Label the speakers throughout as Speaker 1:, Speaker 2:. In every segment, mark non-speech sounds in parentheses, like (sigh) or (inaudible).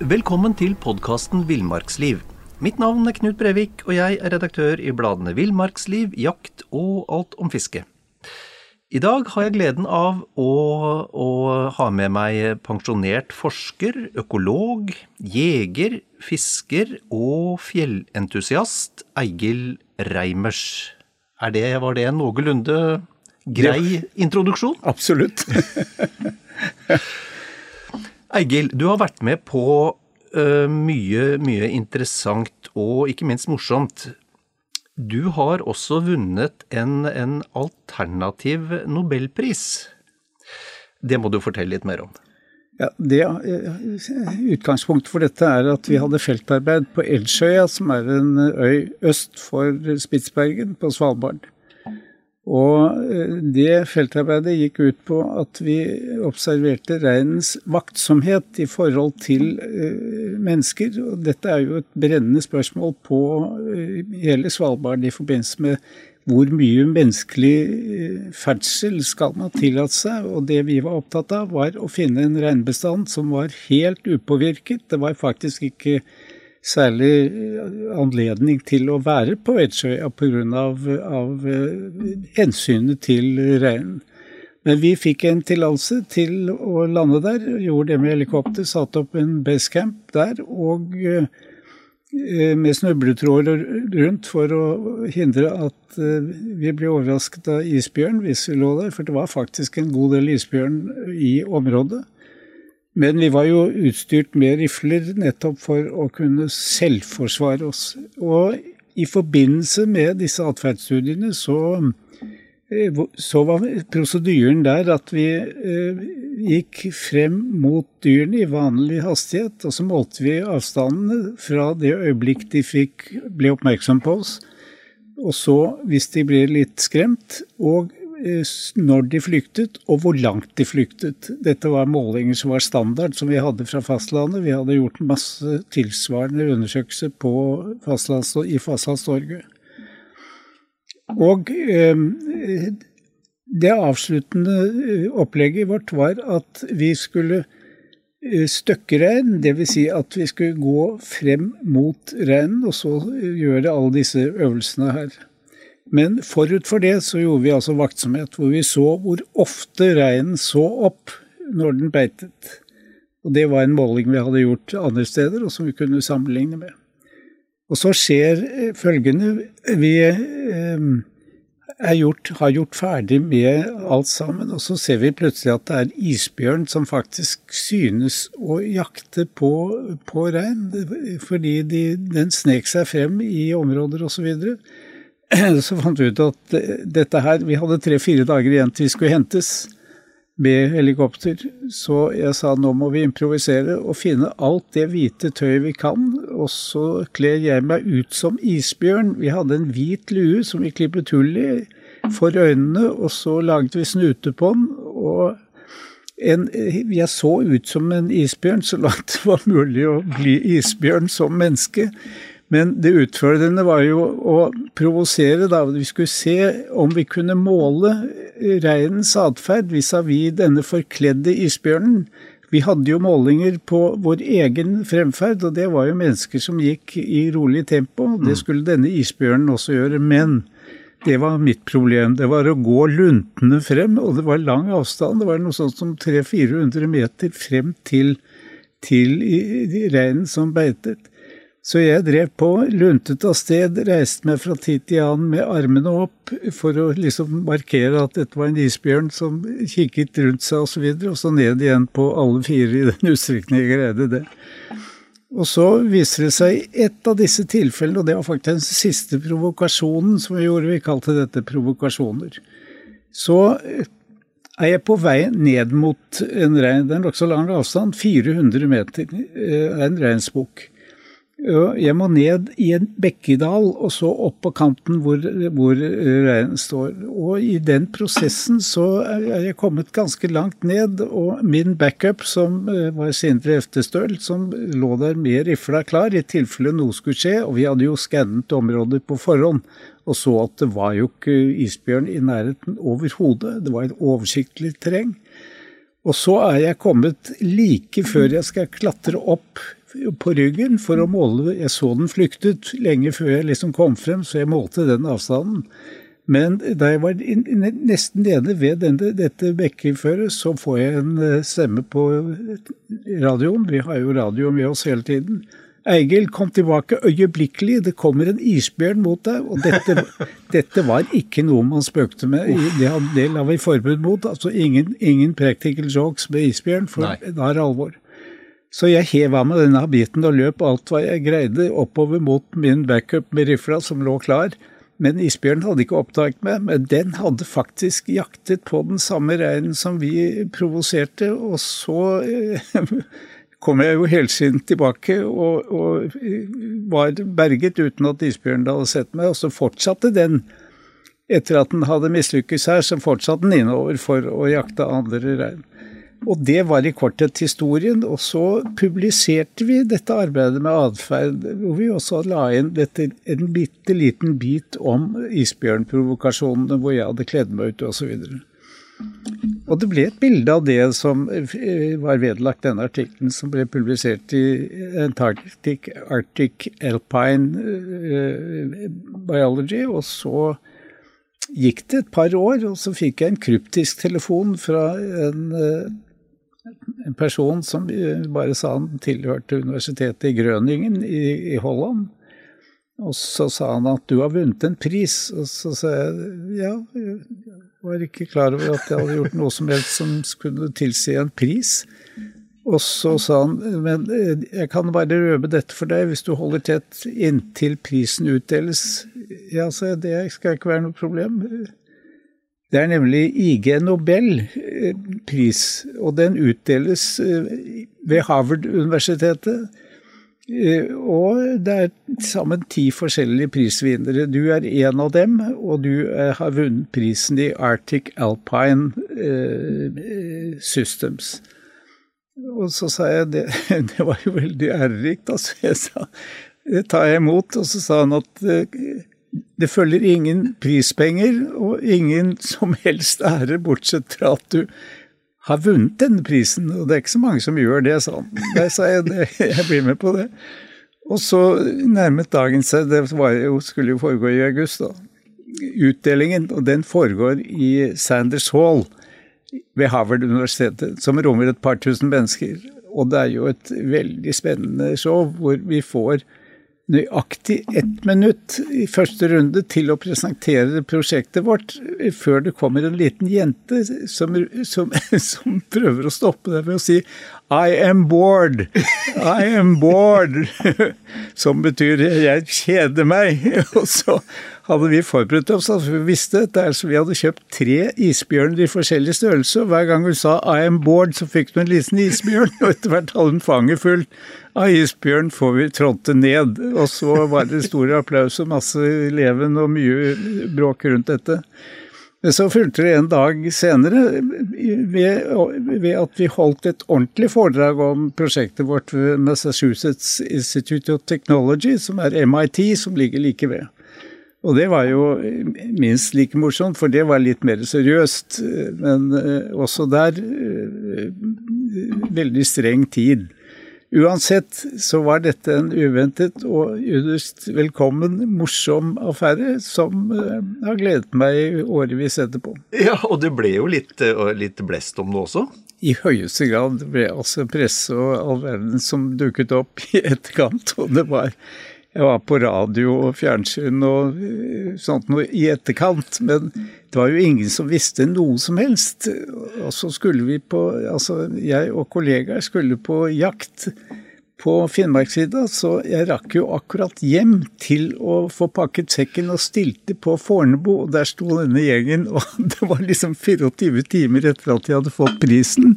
Speaker 1: Velkommen til podkasten Villmarksliv. Mitt navn er Knut Brevik, og jeg er redaktør i bladene Villmarksliv, Jakt og Alt om fiske. I dag har jeg gleden av å, å, ha med meg pensjonert forsker, økolog, jeger, fisker og fjellentusiast Eigil Reimers. Er det, var det en noenlunde grei introduksjon?
Speaker 2: Absolutt. (laughs)
Speaker 1: Eigil, du har vært med på uh, mye, mye interessant og ikke minst morsomt. Du har også vunnet en, en alternativ nobelpris. Det må du fortelle litt mer om.
Speaker 2: Ja, det, Utgangspunktet for dette er at vi hadde feltarbeid på Eldsjøya, som er en øy øst for Spitsbergen på Svalbard. Og eh, det feltarbeidet gikk ut på at vi observerte reinens vaktsomhet i forhold til uh, mennesker. Og dette er jo et brennende spørsmål på uh, hele Svalbard i forbindelse med hvor mye menneskelig ferdsel skal man tillate seg. Og det vi var opptatt av, var å finne en reinbestand som var helt upåvirket. Det var faktisk ikke særlig eh, anledning til å være på Edsjøya pga. Av, eh, hensynet til reinen. Men vi fikk en tillatelse til å lande der, gjorde det med helikopter, satte opp en basecamp der og eh, med snubletråder rundt for å hindre at vi ble overrasket av isbjørn hvis vi lå der, for det var faktisk en god del isbjørn i området. Men vi var jo utstyrt med rifler nettopp for å kunne selvforsvare oss. Og i forbindelse med disse atferdsstudiene så, eh, så var prosedyren der at vi eh, gikk frem mot dyrene i vanlig hastighet, og så målte vi avstandene fra det øyeblikk de fikk, ble oppmerksom på oss, og så, hvis de ble litt skremt, og når de flyktet, og hvor langt de flyktet. Dette var målinger som var standard, som vi hadde fra fastlandet. Vi hadde gjort masse tilsvarende undersøkelser fastlands, i Fastlands-Norge. Og eh, det avsluttende eh, opplegget vårt var at vi skulle eh, støkke rein, dvs. Si at vi skulle gå frem mot reinen, og så gjøre alle disse øvelsene her. Men forut for det så gjorde vi altså vaktsomhet, hvor vi så hvor ofte reinen så opp når den beitet. Og det var en måling vi hadde gjort andre steder, og som vi kunne sammenligne med. Og så skjer eh, følgende Vi eh, gjort, har gjort ferdig med alt sammen, og så ser vi plutselig at det er isbjørn som faktisk synes å jakte på, på rein, fordi de, den snek seg frem i områder osv. Og, så (clears throat) så fant vi ut at dette her Vi hadde tre-fire dager igjen til vi skulle hentes med helikopter. Så jeg sa nå må vi improvisere og finne alt det hvite tøyet vi kan. Og så kler jeg meg ut som isbjørn. Vi hadde en hvit lue som vi klippet hull i for øynene, og så laget vi snute på den. og en, jeg så ut som en isbjørn så langt (laughs) det var mulig å bli isbjørn som menneske. Men det utfordrende var jo å provosere, da. Vi skulle se om vi kunne måle reinens atferd vis-à-vis denne forkledde isbjørnen. vi hadde jo målinger på vår egen fremferd, og det var jo mennesker som gikk i rolig tempo. Det mm. skulle denne isbjørnen også gjøre. Men det var mitt problem. Det var å gå luntende frem, og det var lang avstand. Det var noe sånt som 300-400 meter frem til, til reinen som beitet. Så jeg drev på, luntet av sted, reiste meg fra tid til annen med armene opp for å liksom markere at dette var en isbjørn som kikket rundt seg osv., og, så videre, og så ned igjen på alle fire i den utstrekning jeg greide det. Og så viser det seg et av disse tilfellene, og det var faktisk den siste provokasjonen som vi gjorde, vi kalte dette provokasjoner. Så er jeg på vei ned mot en rein, det er nokså lang avstand, 400 meter, eh, en reinsbukk. Jeg må ned i en bekkedal og så opp på kanten hvor, hvor reinen står. Og i den prosessen så er jeg kommet ganske langt ned, og min backup, som var Sindre Eftestøl, som lå der med rifla klar i tilfelle noe skulle skje, og vi hadde jo skannet området på forhånd og så at det var jo ikke isbjørn i nærheten overhodet. Det var et oversiktlig terreng. Og så er jeg kommet like før jeg skal klatre opp på ryggen for å måle Jeg så den flyktet lenge før jeg liksom kom frem, så jeg målte den avstanden. Men da jeg var nesten nede ved denne, dette bekkeføret, så får jeg en eh, stemme på radioen. Vi har jo radio med oss hele tiden. Eigil, kom tilbake øyeblikkelig, det kommer en isbjørn mot deg. Og dette, (laughs) dette var ikke noe man spøkte med. Det, det la vi forbud mot. Altså ingen, ingen practical jokes med isbjørn, for Nei. da er det alvor. Så jeg hev av meg denne biten og løp alt hva jeg greide oppover mot min backup med rifla som lå klar. Men isbjørnen hadde ikke oppdaget meg, men den hadde faktisk jaktet på den samme reinen som vi provoserte, og så eh, (laughs) kom jeg jo helsint tilbake og, og, var berget uten at isbjørnen hadde sett meg, og så fortsatte den. Etter at den hadde mislykkes her, så fortsatte den innover for å jakte andre rein. Og det var i korthet historien. Og så publiserte vi dette arbeidet med atferd, hvor vi også la inn dette, en bitte liten bit om isbjørnprovokasjonene, hvor jeg hadde kledd meg ut osv. Og det ble et bilde av det som eh, var vedlagt denne artikkelen, som ble publisert i Antarctic Arctic Alpine eh, Biology. Og så gikk det et par år, og så fikk jeg en kryptisk telefon fra en eh, en person som bare sa han tilhørte universitetet i Grøningen i, i, Holland. Og så sa han at du har vunnet en pris. Og så sa jeg ja, jeg var ikke klar over at jeg hadde gjort noe som helst som skulle tilsi en pris. Og så sa han men eh, jeg kan bare røpe dette for deg hvis du holder tett inntil prisen utdeles. Ja, sa jeg, det skal ikke være noe problem. Det er nemlig IG Nobel-pris, og den utdeles eh, ved Harvard-universitetet. Eh, og det er sammen ti forskjellige prisvinnere. Du er en av dem, og du eh, har vunnet prisen i Arctic Alpine Systems. Og så sa jeg det, (laughs) det var jo veldig ærerikt, altså. Jeg sa det tar jeg imot. Og så sa han at det følger ingen prispenger og ingen som helst ære, bortsett fra at du har vunnet denne prisen. Og det er ikke så mange som gjør det, sa han. Jeg sa jeg jeg blir med på det. Og så nærmet dagen seg, det jo, skulle jo foregå i august, da. Utdelingen, og den foregår i Sanders Hall ved Harvard-universitetet, som rommer et par tusen mennesker. Og det er jo et veldig spennende show hvor vi får nøyaktig ett minutt i første runde til å presentere prosjektet vårt, før det kommer en liten jente som, som, (laughs) som prøver å stoppe det ved å si I am bored. I am bored. (laughs) Som betyr jeg kjeder meg. (laughs) Og så hadde vi forberedt oss, altså vi visste dette, så vi hadde kjøpt tre isbjørner i forskjellig størrelse. og Hver gang hun sa 'I am bored', så fikk hun en liten isbjørn. (laughs) Og etter hvert hadde hun fanget fullt av isbjørn får vi trådte ned. Og så var det stor applaus og masse leven og mye bråk rundt dette. Men så fulgte det en dag senere ved, ved, at vi holdt et ordentlig foredrag om prosjektet vårt ved Massachusetts Institute of Technology, som er MIT, som ligger like ved. Og det var jo minst like morsomt, for det var litt mer seriøst. Men eh, også der eh, veldig streng tid. Uansett så var dette en uventet og ytterst velkommen, morsom affære som uh, har gledet meg årevis etterpå.
Speaker 1: Ja, og det ble jo litt, uh, litt blest om det også?
Speaker 2: I høyeste grad. Ble altså presse og all verden som dukket opp i etterkant. Og det var Jeg var på radio og fjernsyn og uh, sånt noe i etterkant, men det var jo ingen som visste noe som helst. Og så skulle vi på Altså, jeg og kollegaer skulle på jakt på Finnmarkssida, så jeg rakk jo akkurat hjem til å få pakket sekken og stilte på Fornebu, og der sto denne gjengen, (laughs) og det var liksom 24 timer etter at de hadde fått prisen,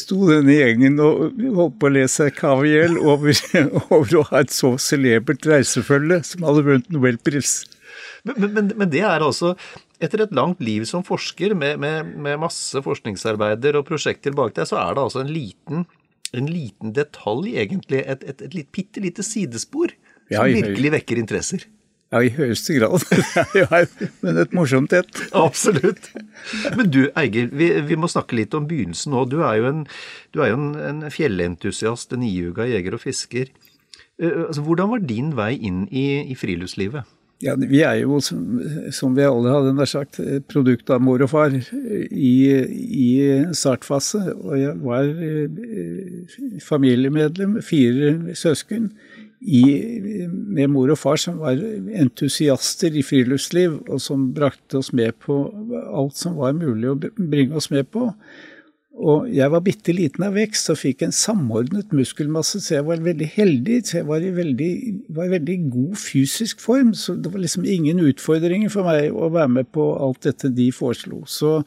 Speaker 2: sto denne gjengen og holdt på å le seg kav i hjel over, (laughs) over å ha et så celebert reisefølge som hadde vunnet nobelpris.
Speaker 1: Men, men, men, det er altså etter et langt liv som forsker med, med, med masse forskningsarbeider og prosjekter bak deg, så er det altså en liten, en liten detalj, egentlig. Et, et, et, et bitte lite sidespor som ja, virkelig vekker interesser.
Speaker 2: Ja, i høyeste grad. (laughs) men et morsomt et.
Speaker 1: Absolutt. Men du Eiger, vi, vi, må snakke litt om begynnelsen nå. Du er jo en, er jo en, en fjellentusiast, en iuga jeger og fisker. Uh, altså, hvordan var din vei inn i, i friluftslivet?
Speaker 2: Ja, Vi er jo, som, som vi alle hadde nær sagt, produkt av mor og far i, i startfase. Og jeg var eh, familiemedlem, fire søsken, i, med mor og far som var entusiaster i friluftsliv, og som brakte oss med på alt som var mulig å bringe oss med på. Og jeg var bitte liten av vekst og fikk en samordnet muskelmasse, så jeg var veldig heldig. Så jeg var i veldig, var i veldig god fysisk form, så det var liksom ingen utfordringer for meg å være med på alt dette de foreslo. Så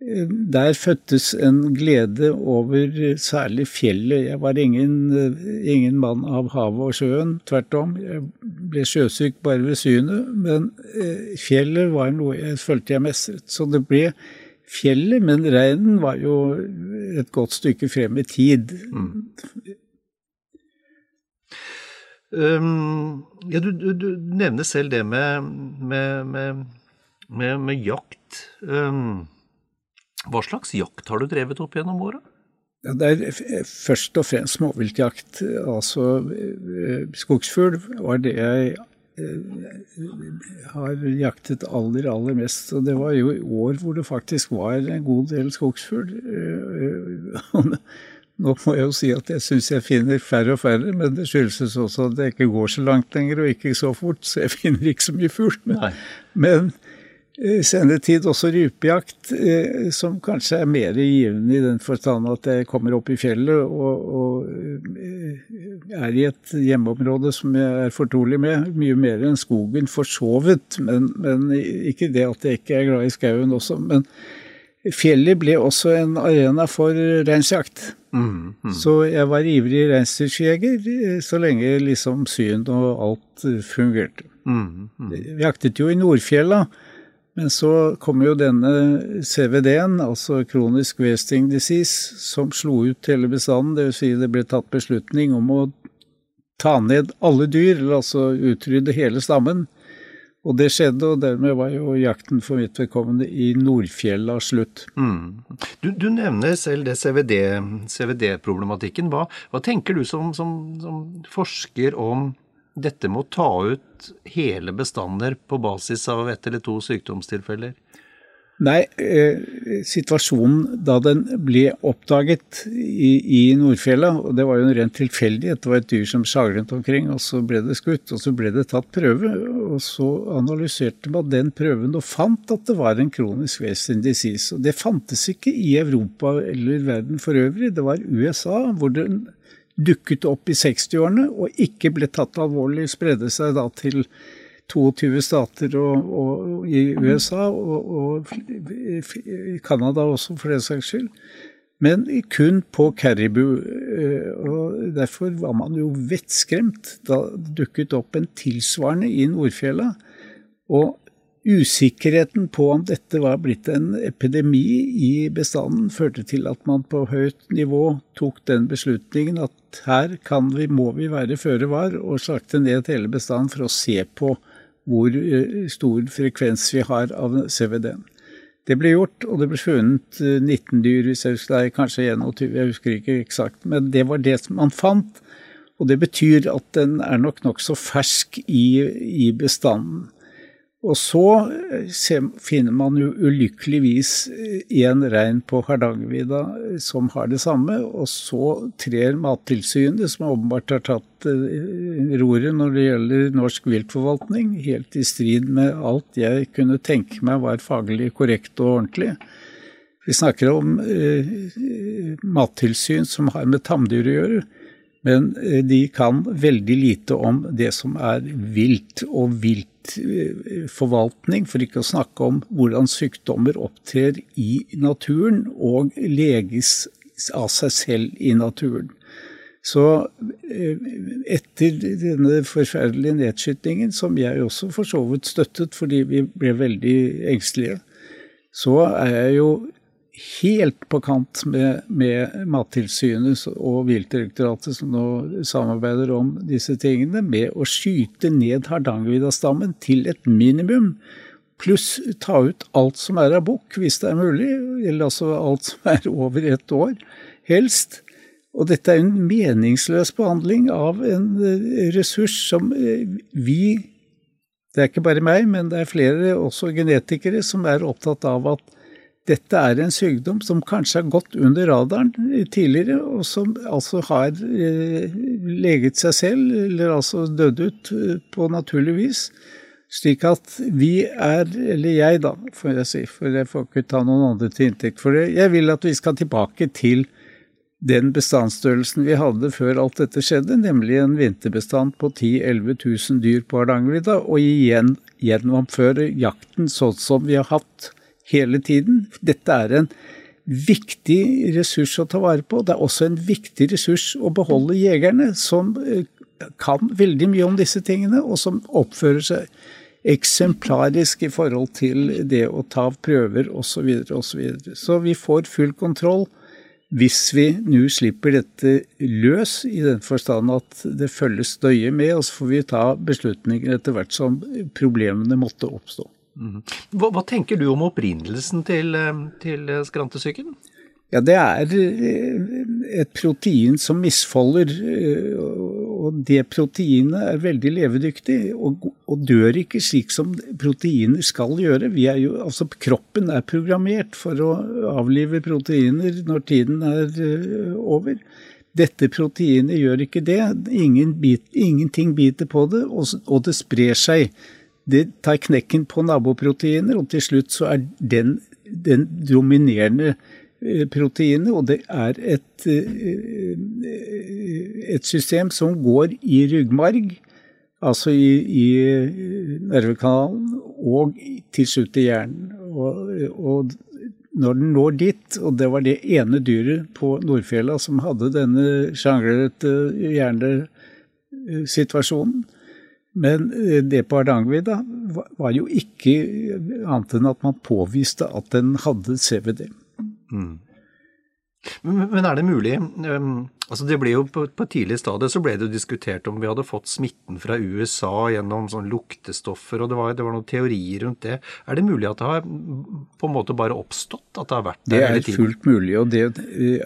Speaker 2: der fødtes en glede over særlig fjellet. Jeg var ingen, ingen mann av havet og sjøen, tvert om. Jeg ble sjøsyk bare ved synet, men eh, fjellet var noe jeg følte jeg mestret. Så det ble fjellet, men reinen var jo et godt stykke frem i tid. Mm.
Speaker 1: Um, ja, du, du, du, nevner selv det med, med, med, med jakt. Um, hva slags jakt har du drevet opp gjennom året?
Speaker 2: Ja, det er først og fremst småviltjakt. Altså eh, skogsfugl var det jeg Eh, har jaktet aller, aller mest. Og det var jo i år hvor det faktisk var en god del skogsfugl. Eh, nå må jeg jo si at jeg syns jeg finner færre og færre, men det skyldes også at jeg ikke går så langt lenger og ikke så fort, så jeg (laughs) finner ikke så mye fugl. Men, men senere tid også rypejakt, eh, som kanskje er mer givende i den forstand at jeg kommer opp i fjellet og, og, eh, er i et hjemmeområde som jeg er fortrolig med. Mye mer enn skogen, for så vidt. Men, men, ikke det at jeg ikke er glad i skauen også. Men fjellet ble også en arena for reinsjakt. Mm, mm. Så jeg var ivrig reinsdyrjeger så lenge liksom syn og alt fungerte. Mm, mm. Vi jaktet jo i Nordfjella. Men så kom jo denne CVD-en, altså kronisk wasting disease, som slo ut hele bestanden. Dvs. Si det ble tatt beslutning om å ta ned alle dyr, altså utrydde hele stammen. Og det skjedde, og dermed var jo jakten for mitt vedkommende i Nordfjella slutt. Mm.
Speaker 1: Du, du, nevner selv det CVD-problematikken. CVD hva, hva, tenker du som, som, som forsker om dette med å ta ut hele bestander på basis av ett eller to sykdomstilfeller?
Speaker 2: Nei, eh, situasjonen da den ble oppdaget i, i Nordfjella, og det var jo en ren tilfeldighet, det var et dyr som sjaglet omkring, og så ble det skutt, og så ble det tatt prøve, og så analyserte man den prøven og fant at det var en kronisk western disease. Og det fantes ikke i Europa eller verden for øvrig, det var USA hvor den dukket opp i 60-årene og ikke ble tatt alvorlig, spredde seg da til 22 stater og, og i USA, og, og Canada også, for den saks skyld. Men kun på Caribou. Eh, og Derfor var man jo vettskremt da dukket opp en tilsvarende i Nordfjella. Og Usikkerheten på om dette var blitt en epidemi i bestanden, førte til at man på høyt nivå tok den beslutningen at her vi, må vi være føre var, og slakte ned hele bestanden for å se på hvor eh, stor frekvens vi har av CVD-en. Det ble gjort, og det ble funnet 19 dyr, hvis jeg husker det, kanskje 21, jeg husker ikke eksakt. Men det var det som man fant. Og det betyr at den er nok nokså fersk i, i bestanden. Og så eh, finner man jo ulykkeligvis én eh, rein på Hardangervidda eh, som har det samme, og så trer Mattilsynet, som åpenbart har tatt roret når det gjelder norsk viltforvaltning, helt i strid med alt jeg kunne tenke meg var faglig korrekt og ordentlig. Vi snakker om eh, mattilsyn som har med tamdyr å gjøre. Men de kan veldig lite om det som er vilt og vilt forvaltning, for ikke å snakke om hvordan sykdommer opptrer i naturen og leges av seg selv i naturen. Så eh, etter denne forferdelige nedskytingen, som jeg også for så vidt støttet fordi vi ble veldig engstelige, så er jeg jo helt på kant med, med Mattilsynet og Viltdirektoratet, som nå samarbeider om disse tingene, med å skyte ned Hardangervidda-stammen til et minimum. Pluss ta ut alt som er av bukk, hvis det er mulig, eller altså alt som er over ett år, helst. Og dette er en meningsløs behandling av en eh, ressurs som eh, vi Det er ikke bare meg, men det er flere, også genetikere, som er opptatt av at dette er en sykdom som kanskje har gått under radaren tidligere, og som altså har eh, leget seg selv, eller altså dødd ut eh, på naturlig vis. Slik at vi er, eller jeg da, får jeg si, for jeg får ikke ta noen andre til inntekt for det, jeg vil at vi skal tilbake til den bestandsstørrelsen vi hadde før alt dette skjedde, nemlig en vinterbestand på 10 000-11 000 dyr på Hardangervidda, og igjen gjennomføre jakten sånn som vi har hatt hele tiden. Dette er en viktig ressurs å ta vare på. Det er også en viktig ressurs å beholde jegerne, som eh, kan veldig mye om disse tingene, og som oppfører seg eksemplarisk i forhold til det å ta prøver osv. Så, videre, og så, så vi får full kontroll hvis vi nå slipper dette løs, i den forstand at det følges nøye med, og så får vi ta beslutninger etter hvert som problemene måtte oppstå.
Speaker 1: Mhm. Hva, hva, tenker du om opprinnelsen til, eh, til eh, skrantesyken?
Speaker 2: Ja, det er eh, et protein som misfolder, og det proteinet er veldig levedyktig og, og, dør ikke slik som proteiner skal gjøre. Jo, altså, kroppen er programmert for å avlive proteiner når tiden er over. Dette proteinet gjør ikke det. Ingen bit, ingenting biter på det, og, og det sprer seg det tar knekken på naboproteiner, og til slutt så er den den dominerende eh, proteinet, og det er et, eh, et system som går i ryggmarg, altså i, i nervekanalen, og til slutt i hjernen. Og, og, når den når dit, og det var det ene dyret på Nordfjella som hadde denne sjanglete hjernesituasjonen, men eh, det på Hardangervidda var jo ikke annet enn at man påviste at den hadde CVD. Mm.
Speaker 1: Men er det mulig um, altså Det ble jo på, på et tidlig stadie så ble det jo diskutert om vi hadde fått smitten fra USA gjennom sånn luktestoffer, og det var, det var noen teorier rundt det. Er det mulig at det har på en måte bare oppstått? At det har vært
Speaker 2: der hele tiden? Det er fullt mulig. og det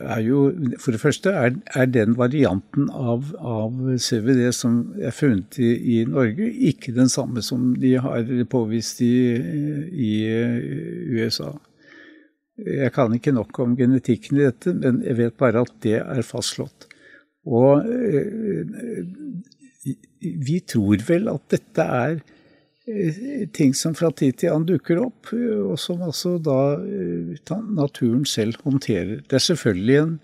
Speaker 2: er jo For det første er, er den varianten av, av, CVD som er funnet i, i, Norge, ikke den samme som de har påvist i, i USA. Jeg kan ikke nok om genetikken i dette, men jeg vet bare at det er fastslått. Og eh, vi tror vel at dette er eh, ting som fra tid til annen dukker opp, og som altså da eh, naturen selv håndterer. Det er selvfølgelig en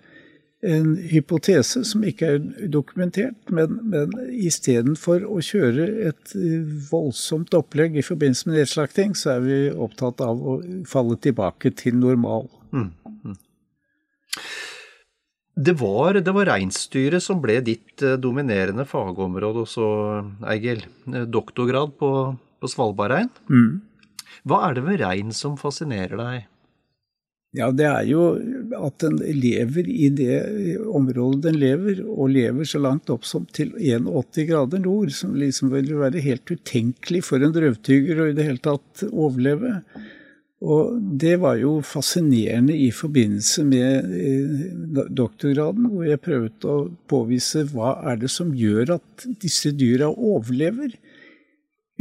Speaker 2: en hypotese som ikke er dokumentert, men, men istedenfor å kjøre et eh, voldsomt opplegg i forbindelse med nedslakting, så er vi opptatt av å falle tilbake til normal. Mm. Mm.
Speaker 1: Det var, det var reinsdyret som ble ditt eh, dominerende fagområde også, Eigil. Eh, doktorgrad på, på Svalbardrein. Mm. Hva er det ved rein som fascinerer deg?
Speaker 2: Ja, det er jo at den lever i det området den lever, og lever så langt opp som til 81 grader nord, som liksom vil være helt utenkelig for en drøvtygger å i det hele tatt overleve. Og det var jo fascinerende i forbindelse med eh, doktorgraden, hvor jeg prøvde å påvise hva er det som gjør at disse dyra overlever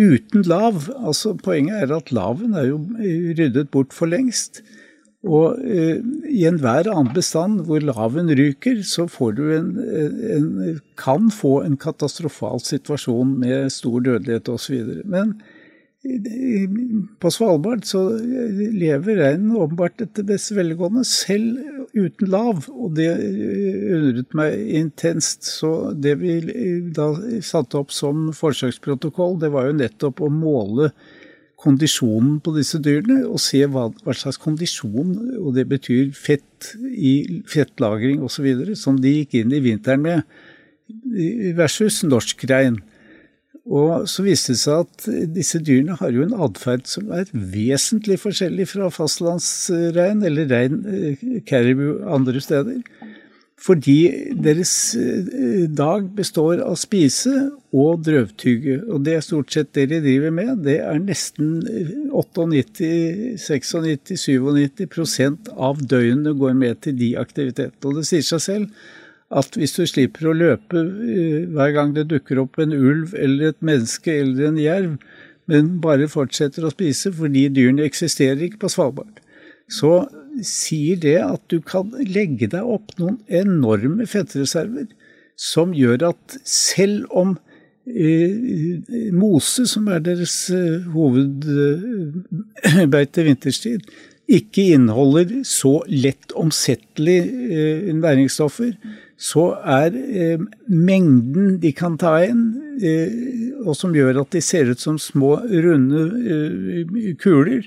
Speaker 2: uten lav. Altså Poenget er at laven er jo ryddet bort for lengst. Og eh, i enhver annen bestand hvor laven ryker, så får du en, en, kan få en katastrofal situasjon med stor dødelighet osv. Men på Svalbard så lever reinen åpenbart etter beste velgående, selv uten lav. Og det undret meg intenst. Så det vi da satte opp som forsøksprotokoll, det var jo nettopp å måle kondisjonen på disse dyrene og se hva, hva slags kondisjon, og det betyr fett i fettlagring osv., som de gikk inn i vinteren med, versus norsk rein. Og så viste det seg at disse dyrene har jo en atferd som er vesentlig forskjellig fra fastlandsrein eller rein caribou eh, andre steder. Fordi deres eh, dag består av spise og drøvtygge. Og det er stort sett det de driver med. Det er nesten 98-96-97% av døgnet går med til de aktivitetene. Og det sier seg selv at hvis du slipper å løpe eh, hver gang det dukker opp en ulv eller et menneske eller en jerv, men bare fortsetter å spise fordi dyrene eksisterer ikke på Svalbard, så sier det at du kan legge deg opp noen enorme fettreserver som gjør at selv om eh, mose, som er deres eh, hovedbeite vinterstid, ikke inneholder så lett omsettelige eh, næringsstoffer, så er eh, mengden de kan ta inn, eh, og som gjør at de ser ut som små, runde eh, kuler,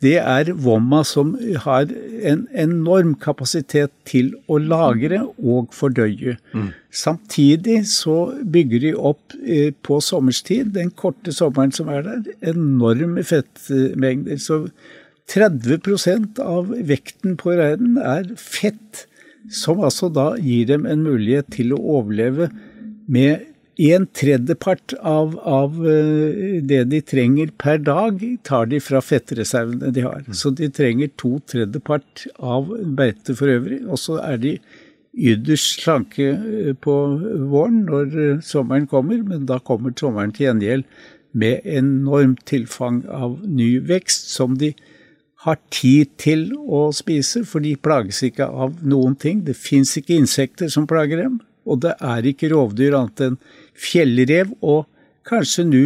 Speaker 2: det er Vomma som har en enorm kapasitet til å lagre og fordøye. Mm. Samtidig så bygger de opp eh, på sommerstid, den korte sommeren som er der, enorme fettmengder. Så 30% av vekten på reinen er fett, som altså da gir dem en mulighet til å overleve med en tredjepart av, av, eh, det de trenger per dag, tar de fra fettreservene de har. Så de trenger to tredjepart av beite for øvrig. Og så er de ytterst slanke eh, på våren når eh, sommeren kommer, men da kommer sommeren til gjengjeld med enormt tilfang av ny vekst som de har tid til å spise, for de plages ikke av noen ting. Det fins ikke insekter som plager dem, og det er ikke rovdyr annet enn fjellrev og kanskje nå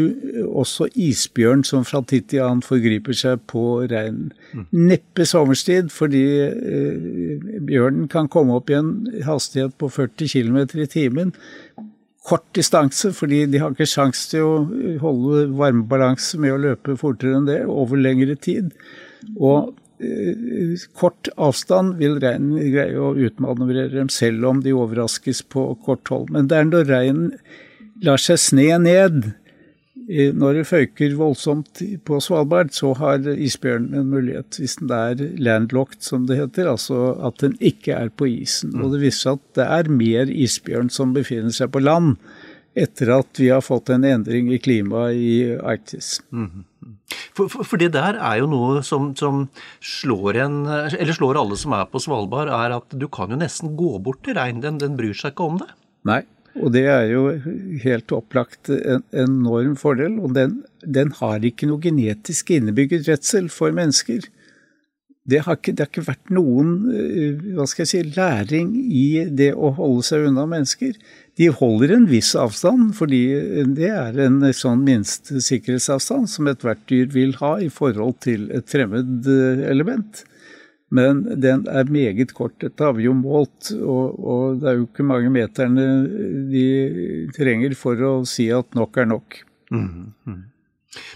Speaker 2: også isbjørn som fra tid til annen forgriper seg på reinen. Mm. Neppe sommerstid, fordi eh, bjørnen kan komme opp i en hastighet på 40 km i timen. Kort distanse, fordi de har ikke sjanse til å holde varmebalanse med å løpe fortere enn det over lengre tid. Og eh, kort avstand vil reinen greie å utmanøvrere dem, selv om de overraskes på kort hold. Men det er når reinen lar seg sne ned. Når det føyker voldsomt på Svalbard, så har isbjørnen en mulighet, hvis den er landlocked, som det heter, altså at den ikke er på isen. Og det viser seg at det er mer isbjørn som befinner seg på land etter at vi har fått en endring i klimaet i Arktis. Mm.
Speaker 1: For, for, for, det der er jo noe som, som, slår en, eller slår alle som er på Svalbard, er at du kan jo nesten gå bort til reinen. Den, den bryr seg ikke om det.
Speaker 2: Nei, og det er jo helt opplagt en enorm fordel. Og den, den har ikke noe genetisk innebygget redsel for mennesker. Det har, ikke, det har, ikke, vært noen eh, hva skal jeg si, læring i det å holde seg unna mennesker. De holder en viss avstand, fordi det er en sånn minstesikkerhetsavstand som ethvert dyr vil ha i forhold til et fremmed eh, element. Men den er meget kort. Dette har vi jo målt, og, og, det er jo ikke mange meterne de trenger for å si at nok er nok. Mm, -hmm.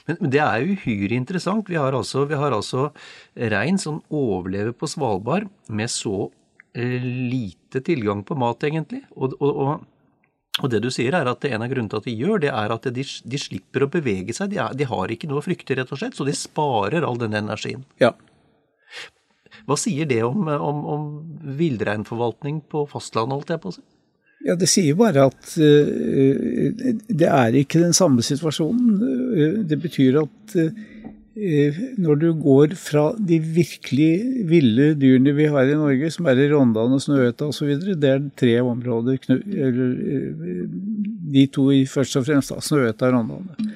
Speaker 1: Men, det er uhyre interessant. Vi har altså, vi har altså rein som overlever på Svalbard med så eh, lite tilgang på mat, egentlig. Og, og, og, det du sier er at en av grunnene til at de gjør det, er at de, de slipper å bevege seg. De, er, de, har ikke noe å frykte, rett og slett, så de sparer all den energien.
Speaker 2: Ja.
Speaker 1: Hva sier det om, om, om villreinforvaltning på fastlandet, holdt jeg på å si?
Speaker 2: Ja, Det sier bare at uh, det er ikke den samme situasjonen. Det betyr at uh, når du går fra de virkelig ville dyrene vi har i Norge, som er i Rondane, Snøhetta osv., det er tre områder. De to først og fremst, Snøhetta og Rondane.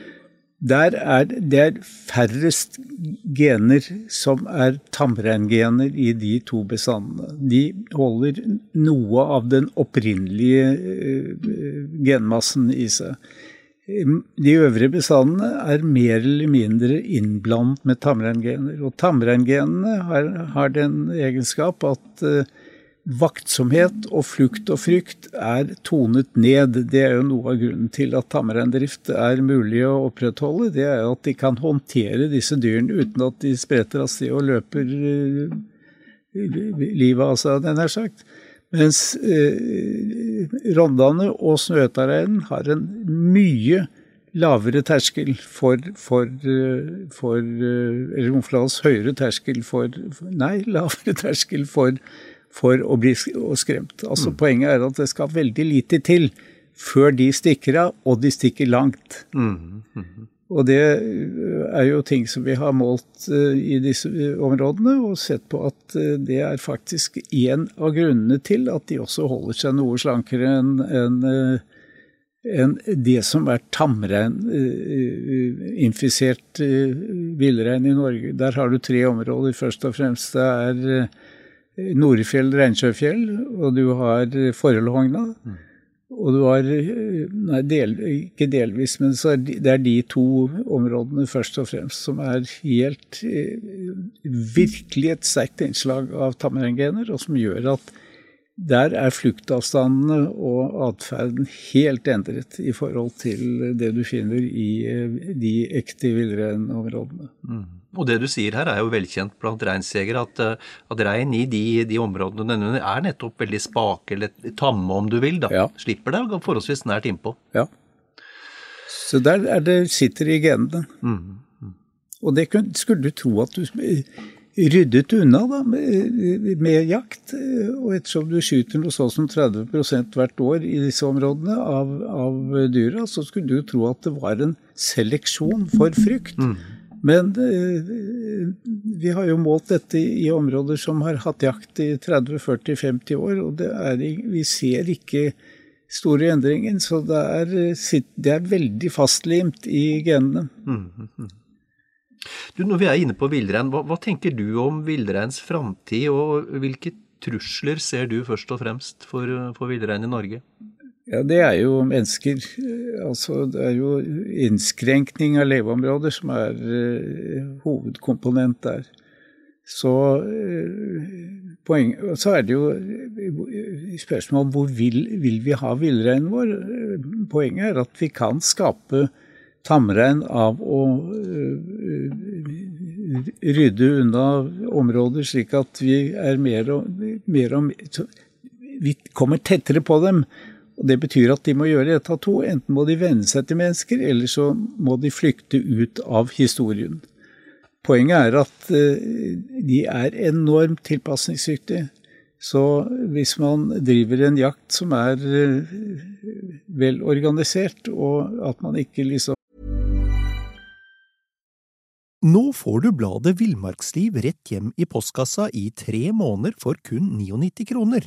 Speaker 2: Der er det er færrest gener som er tamreingener i de to bestandene. De holder noe av den opprinnelige genmassen i seg. De øvrige bestandene er mer eller mindre innblandet med tamreingener. Og tamreingenene har, har, den egenskap at uh, vaktsomhet og flukt og frykt er tonet ned. Det er jo noe av grunnen til at tamreindrift er mulig å opprettholde. Det er jo at de kan håndtere disse dyrene uten at de spretter av sted og løper uh, livet av seg, den er sagt. Mens eh, Rondane og snøtareinen har en mye lavere terskel for, for, eh, for eh, Eller Omflads høyere terskel for Nei, lavere (laughs) terskel for, for å bli skremt. Altså mm. Poenget er at det skal veldig lite til før de stikker av, og de stikker langt. Mm. Mm. Og det eh, er jo ting som vi har målt uh, i disse eh, områdene, og sett på at det er faktisk en av grunnene til at de også holder seg noe slankere enn en, en det som er tamrein-infisert villrein i Norge. Der har du tre områder. Først og fremst det er Norefjell, Reinsjøfjell, og du har Forelhogna. Mm. Og du har Nei, del, ikke delvis, men det er de to områdene først og fremst som er helt Virkelig et sterkt innslag av tamrengener, og som gjør at der er fluktavstandene og atferden helt endret i forhold til det du finner i de ekte villreinområdene. Mm.
Speaker 1: Og det du sier her er jo velkjent blant reinsjegere, at, eh, at rein i de, de områdene den er nettopp veldig spake, eller tamme om du vil. da. Ja. Slipper det forholdsvis nært innpå.
Speaker 2: Ja. Så der er det sitter i genene. Mm. Mm. Og det skulle du tro at du ryddet unna da, med, med, jakt. Og ettersom du skyter noe sånn som 30% hvert år i disse områdene av, av dyra, så skulle du tro at det var en seleksjon for frykt. Mm. Men eh, vi har jo målt dette i områder som har hatt jakt i 30-40-50 år, og er, vi ser ikke store endringer. Så det er, det er veldig fastlimt i genene. Mm, mm,
Speaker 1: du, når vi er inne på villrein, hva, hva, tenker du om villreins framtid, og hvilke trusler ser du først og fremst for, for villrein i Norge?
Speaker 2: Ja, det er jo mennesker. Altså, det er jo innskrenkning av leveområder som er uh, hovedkomponent der. Så, uh, poeng, så er det jo uh, spørsmål om hvor vil, vil vi ha villreinen vår. Poenget er at vi kan skape tamrein av å rydde unna områder slik at vi er mer og mer og mer Vi kommer tettere på dem. Og Det betyr at de må gjøre ett av to. Enten må de venne seg til mennesker, eller så må de flykte ut av historien. Poenget er at eh, de er enormt tilpasningsdyktige. Så hvis man driver en jakt som er eh, vel organisert, og at man ikke liksom
Speaker 1: Nå får du bladet Villmarksliv rett hjem i postkassa i tre måneder for kun 99 kroner.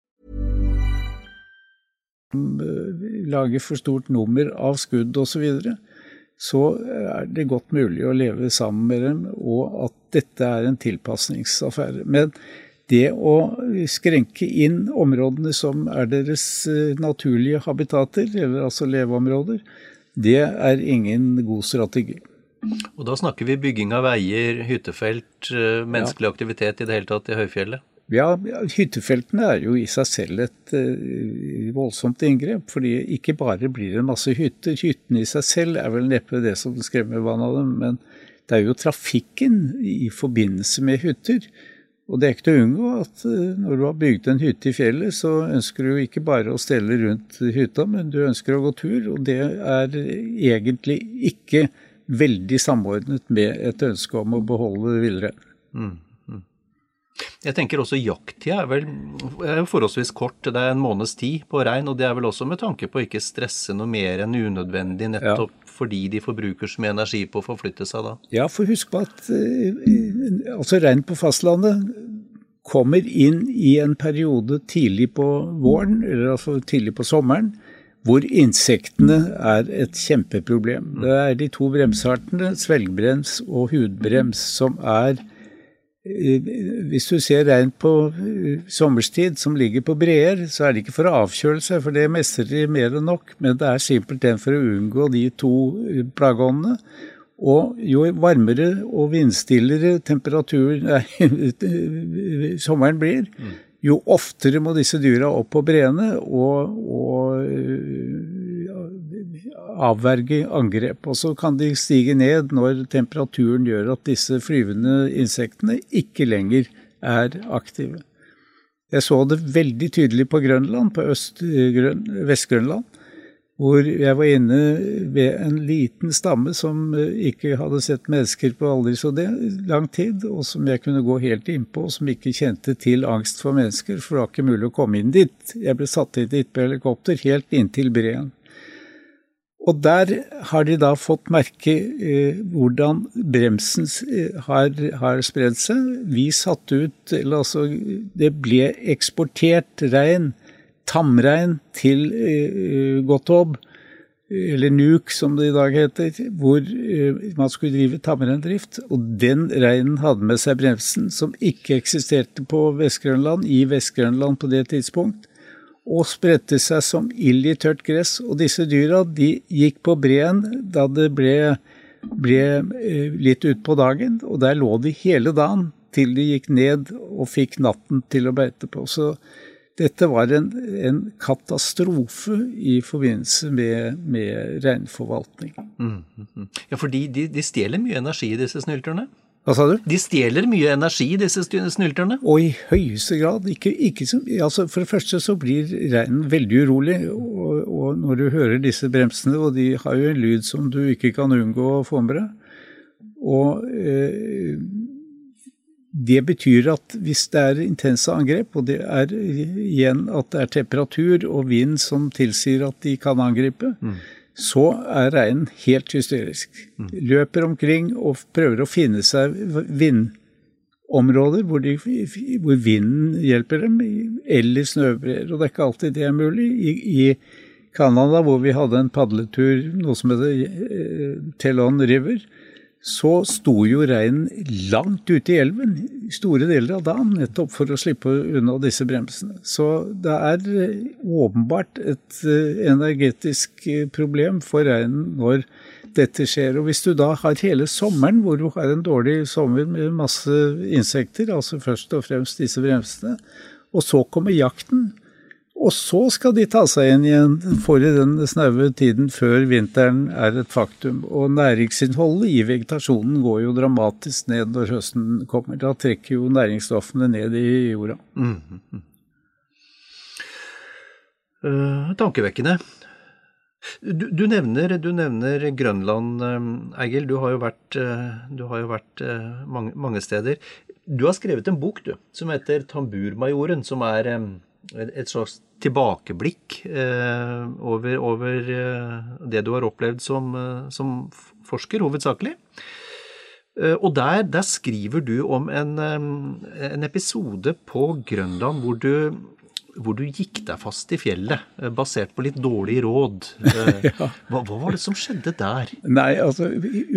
Speaker 2: Lager for stort nummer av skudd osv., så, videre, så er det godt mulig å leve sammen med dem, og at dette er en tilpasningsaffære. Men det å skrenke inn områdene som er deres eh, naturlige habitater, eller altså leveområder, det er ingen god strategi.
Speaker 1: Og da snakker vi bygging av veier, hyttefelt, eh, menneskelig ja. aktivitet i det hele tatt i høyfjellet?
Speaker 2: Ja, hyttefeltene er jo i seg selv et uh, voldsomt inngrep. fordi ikke bare blir det masse hytter. Hyttene i seg selv er vel neppe det som skremmer vann av dem, men det er jo trafikken i forbindelse med hytter. Og det er ikke til å unngå at uh, når du har bygd en hytte i fjellet, så ønsker du ikke bare å stelle rundt hytta, men du ønsker å gå tur. Og det er egentlig ikke veldig samordnet med et ønske om å beholde villreinen. Mm.
Speaker 1: Jeg tenker også jakttida er vel er forholdsvis kort. Det er en måneds tid på rein, og det er vel også med tanke på å ikke stresse noe mer enn unødvendig, nettopp ja. fordi de forbruker så mye energi på å forflytte seg da.
Speaker 2: Ja, for husk på at uh, altså rein på fastlandet kommer inn i en periode tidlig på våren, eller altså tidlig på sommeren, hvor insektene er et kjempeproblem. Det er de to bremseartene, svelgbrems og hudbrems, som er hvis du ser rein på eh, sommerstid som ligger på breer, så er det ikke for å avkjøle seg, for det mestrer de mer enn nok, men det er simpelthen for å unngå de to eh, plageåndene. Og jo varmere og vindstillere temperaturen (laughs) sommeren blir, jo oftere må disse dyra opp på breene og, og avverge angrep. Og så kan de stige ned når temperaturen gjør at disse flyvende insektene ikke lenger er aktive. Jeg så det veldig tydelig på Grønland, på Vest-Grønland, hvor jeg var inne ved en liten stamme som ikke hadde sett mennesker på aldri så det lang tid, og som jeg kunne gå helt innpå, og som ikke kjente til angst for mennesker, for det var ikke mulig å komme inn dit. Jeg ble satt inn dit på helikopter helt inntil breen. Og der har de da fått merke eh, hvordan bremsen eh, har, har spredd seg. Vi satte ut eller altså Det ble eksportert rein, tamrein, til eh, Gotob, eller Nuuk som det i dag heter, hvor eh, man skulle drive tamreindrift. Og den reinen hadde med seg bremsen, som ikke eksisterte på Vest-Grønland, i Vest-Grønland på det tidspunkt og spredte seg som ild i tørt gress. Og disse dyra de gikk på breen da det ble, ble eh, litt utpå dagen, og der lå de hele dagen til de gikk ned og fikk natten til å beite på. Så dette var en, en katastrofe i forbindelse med, med reinforvaltning. Mm,
Speaker 1: mm, mm. Ja, for de, de, de stjeler mye energi, disse snylterne?
Speaker 2: Hva sa du?
Speaker 1: De stjeler mye energi, disse snylterne?
Speaker 2: Og i høyeste grad. Ikke, ikke som, altså for det første så blir reinen veldig urolig. Og, og, når du hører disse bremsene, og de har jo en lyd som du ikke kan unngå å få med deg. Og eh, det betyr at hvis det er intense angrep, og det er igjen at det er temperatur og vind som tilsier at de kan angripe, mm så er reinen helt hysterisk. Løper omkring og prøver å finne seg vindområder hvor, de, hvor vinden hjelper dem, eller snøbreer. Og det er ikke alltid det er mulig. I, i Canada, hvor vi hadde en padletur, noe som heter eh, Telon River, så sto jo reinen langt ute i elven store deler av dagen, nettopp for å slippe unna disse bremsene. Så det er eh, åpenbart et eh, energetisk eh, problem for reinen når dette skjer. Og hvis du da har hele sommeren hvor du har en dårlig sommer med masse insekter, altså først og fremst disse bremsene, og så kommer jakten, og så skal de ta seg inn igjen for i den snaue tiden før vinteren er et faktum. Og næringsinnholdet i vegetasjonen går jo dramatisk ned når høsten kommer. Da trekker jo næringsstoffene ned i jorda. Mm.
Speaker 1: Uh, tankevekkende. Du, du, nevner, du, nevner, Grønland, uh, Eigil. Du har jo vært, uh, har jo vært mange, mange, steder. Du har skrevet en bok du, som heter 'Tamburmajoren', som er et slags tilbakeblikk eh, over, over eh, det du har opplevd som, eh, som forsker, hovedsakelig. Eh, og der, der, skriver du om en, en, episode på Grønland hvor du, hvor du gikk deg fast i fjellet, basert på litt dårlige råd. (laughs) ja. hva, hva, var det som skjedde der?
Speaker 2: Nei, altså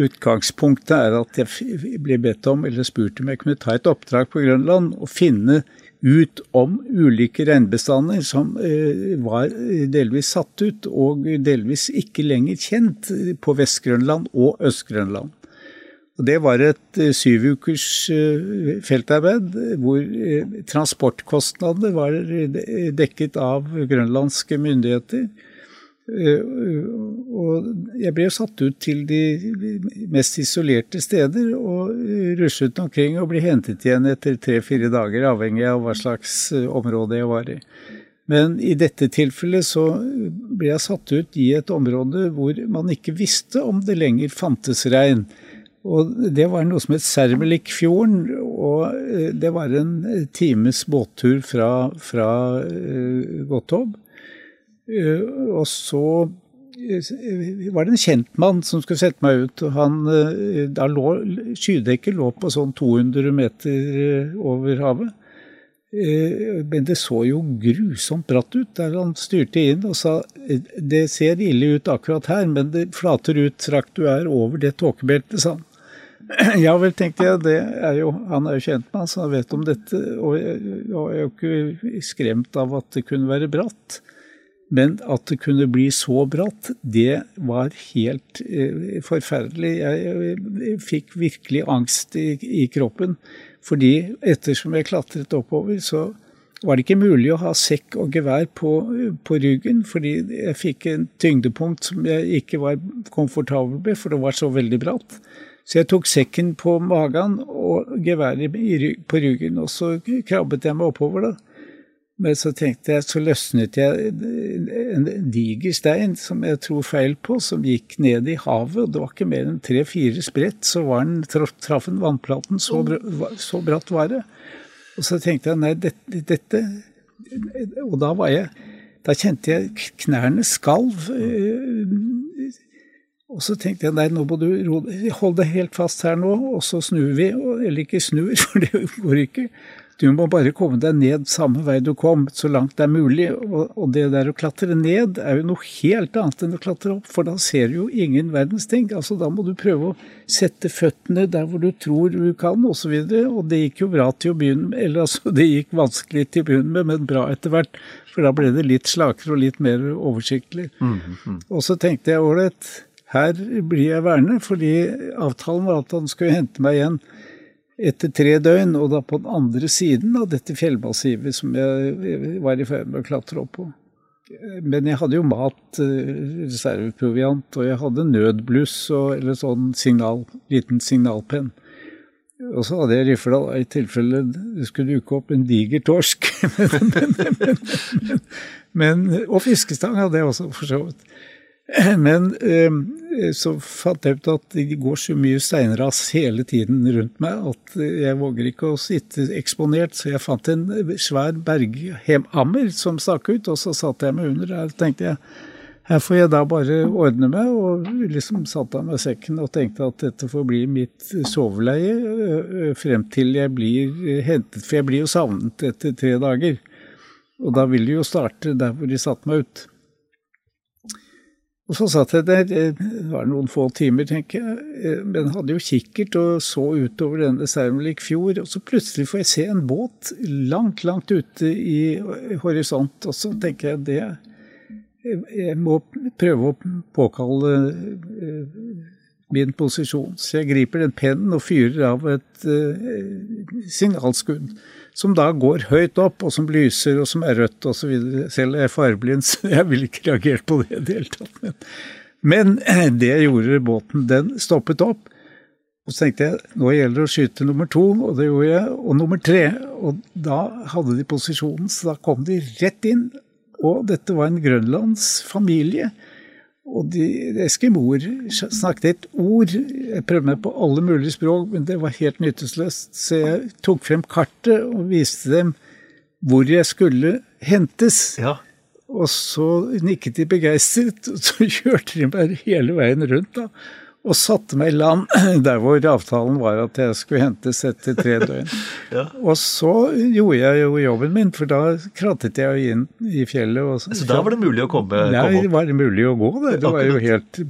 Speaker 2: Utgangspunktet er at jeg ble bedt om, eller spurt om jeg kunne ta et oppdrag på Grønland og finne ut om ulike reinbestander som eh, var delvis satt ut og delvis ikke lenger kjent på Vest-Grønland og Øst-Grønland. Det var et eh, syv ukers feltarbeid hvor transportkostnader var dekket av grønlandske myndigheter. Og jeg ble satt ut til de mest isolerte steder og ruslet omkring og ble hentet igjen etter tre-fire dager, avhengig av hva slags eh, område jeg var i. Men i dette tilfellet så ble jeg satt ut i et område hvor man ikke visste om det lenger fantes rein. Og det var noe som het Sermelikfjorden, og eh, det var en times båttur fra, fra Godthaab. Og så var det en kjentmann som skulle sette meg ut. og han, eh, da lå, Skydekket lå på sånn 200 meter eh, over havet. Eh, men det så jo grusomt bratt ut der han styrte inn og sa det ser ille ut akkurat her, men det flater ut strakt du er over det tåkebeltet, sa han. (clears throat) Ja vel, tenkte jeg, det er jo, han er jo kjentmann, så han vet om dette. Og jeg, og jeg er jo ikke skremt av at det kunne være bratt. Men at det kunne bli så bratt, det var helt eh, forferdelig. Jeg, jeg, fikk virkelig angst i, i, kroppen. Fordi ettersom jeg klatret oppover, så var det ikke mulig å ha sekk og gevær på, på ryggen. Fordi jeg fikk en tyngdepunkt som jeg ikke var komfortabel med, for det var så veldig bratt. Så jeg tok sekken på magen og geværet på ryggen, og så krabbet jeg meg oppover, da. Men så tenkte jeg, så løsnet jeg en diger stein som jeg tror feil på, som gikk ned i havet. og Det var ikke mer enn tre-fire sprett, så var den, traff den vannplaten. Så, så, bratt var det. Og så tenkte jeg nei, dette, dette Og da var jeg Da kjente jeg knærne skalv. Og så tenkte jeg nei, nå må du holde deg helt fast her nå, og så snur vi. Eller ikke snur, (laughs) for det går ikke. Du må bare komme deg ned samme vei du kom, så langt det er mulig. Og, det der å klatre ned er jo noe helt annet enn å klatre opp, for da ser du jo ingen verdens ting. Altså, da må du prøve å sette føttene der hvor du tror du kan, osv. Og, så og det gikk jo bra til å begynne med. Eller altså, det gikk vanskelig til å begynne med, men bra etter hvert. For da ble det litt slakere og litt mer oversiktlig. Mm mm. Og så tenkte jeg ålreit, her blir jeg værende, fordi avtalen var at han skulle hente meg igjen etter tre døgn, og da på den andre siden av dette fjellmassivet som jeg var i ferd med å klatre opp på. Men jeg hadde jo mat, eh, reserveproviant, og jeg hadde nødbluss og, eller sånn signal, liten signalpenn. Og så hadde jeg rifla i tilfelle det skulle dukke opp en diger torsk. (laughs) men, men, men, og fiskestang hadde jeg også, for så vidt. (laughs) Men eh, så fant jeg ut at det går så mye steinras hele tiden rundt meg at jeg våger ikke å sitte eksponert, så jeg fant en svær berghammer som stakk ut, og så satte jeg meg under der. tenkte jeg her får jeg da bare ordne meg, og liksom satte av meg sekken og tenkte at dette får bli mitt soveleie frem til jeg blir hentet, for jeg blir jo savnet etter tre dager. Og da vil de jo starte der hvor de satte meg ut. Og så satt jeg der, det var noen få timer, tenker jeg, eh, men hadde jo kikkert og så utover denne Sermelik fjord, og så plutselig får jeg se en båt langt, langt ute i horisont, og så tenker jeg det Jeg må prøve å påkalle eh, min posisjon. Så jeg griper den pennen og fyrer av et signalskudd som da går høyt opp, og som lyser, og som er rødt osv. Selv er jeg fargeblind, (laughs) så jeg ville ikke reagert på det i det hele tatt. Men, men (clears throat) det gjorde båten. Den stoppet opp. Og så tenkte jeg nå gjelder det å skyte nummer to, og det gjorde jeg. Og nummer tre. Og da hadde de posisjonen, så da kom de rett inn. Og dette var en grønlandsfamilie og de eskimoer snakket et ord. Jeg prøvde meg på alle mulige språk, men det var helt nytteløst. Så jeg tok frem kartet og viste dem hvor jeg skulle hentes. Ja. Og så nikket de begeistret, og så (laughs) kjørte de meg hele veien rundt. da. Og satte meg i land (clears throat) der hvor avtalen var at jeg skulle hentes etter tre (laughs) døgn.
Speaker 1: Ja.
Speaker 2: Og så gjorde jeg jo jobben min, for da krattet jeg inn i fjellet. Og,
Speaker 1: Så da var det mulig å komme,
Speaker 2: Nei,
Speaker 1: komme
Speaker 2: det
Speaker 1: Nei,
Speaker 2: var det mulig å gå der. Det var jo helt,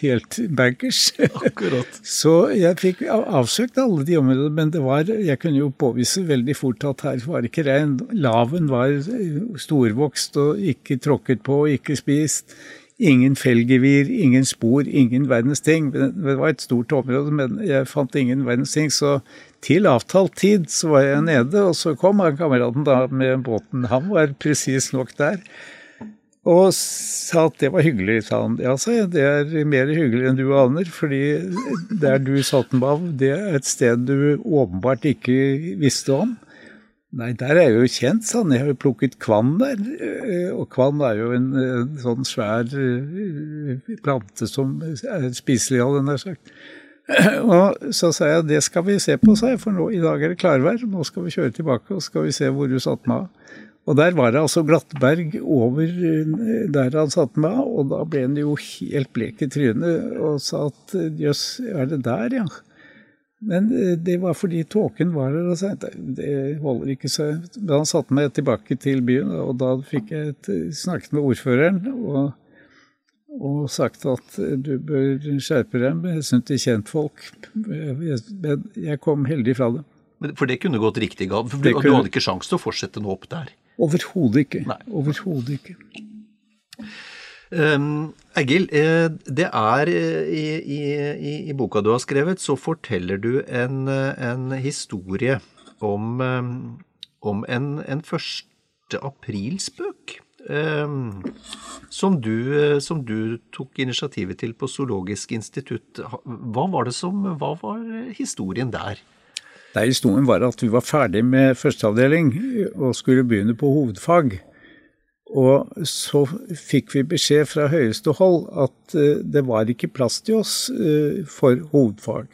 Speaker 2: helt bankers. (laughs)
Speaker 1: Akkurat.
Speaker 2: Så jeg fikk avsøkt alle de områdene, men det var, jeg kunne jo påvise veldig fort at her var det ikke regn. Laven var storvokst og ikke tråkket på, og ikke spist. Ingen felgevir, ingen spor, ingen verdens ting. Det var et stort område, men jeg fant ingen verdens ting. Så til avtalt tid så var jeg nede, og så kom han kameraten da med båten. Han var presis nok der. Og sa at det var hyggelig, sa han. Ja, sa jeg, det er mer hyggelig enn du aner, fordi der du satt den av, det er et sted du åpenbart ikke visste om. Nei, der er jeg jo kjent, han. Jeg har jo plukket kvann der. Eh, Og kvann er jo en, en sånn svær eh, plante som er spiselig, hadde jeg nær sagt. (clears throat) Og så sa jeg det skal vi se på, sa jeg, for nå, i dag er det klarvær. Nå skal vi kjøre tilbake og skal vi se hvor du satte meg av. Og der var det altså glattberg over eh, der han satte meg av, og da ble han jo helt blek i trynet og sa at jøss, er det der, ja? Men eh, det var fordi tåken var der, og så det holder ikke. Så da han satte meg tilbake til byen, og da fikk jeg et, snakket med ordføreren og, og sagt at eh, du bør skjerpe deg med hensyn til kjentfolk. Men jeg kom heldig fra det.
Speaker 1: Men- For det kunne gått riktig galt. For du,
Speaker 2: kunne...
Speaker 1: du hadde ikke sjanse til å fortsette nå opp der.
Speaker 2: Overhodet ikke. Overhodet ikke.
Speaker 1: Um, Egil, eh, det er eh, i, i, i, boka du har skrevet, så forteller du en, eh, en historie om, eh, om en, en 1. aprilspøk. eh, som, du, som du tok initiativet til på Zoologisk institutt. Hva var som, hva var historien der?
Speaker 2: Nei, historien var at vi var ferdig med førsteavdeling og skulle begynne på hovedfag. Og så fikk vi beskjed fra høyeste hold at eh, det var ikke plass til oss eh, for hovedfag.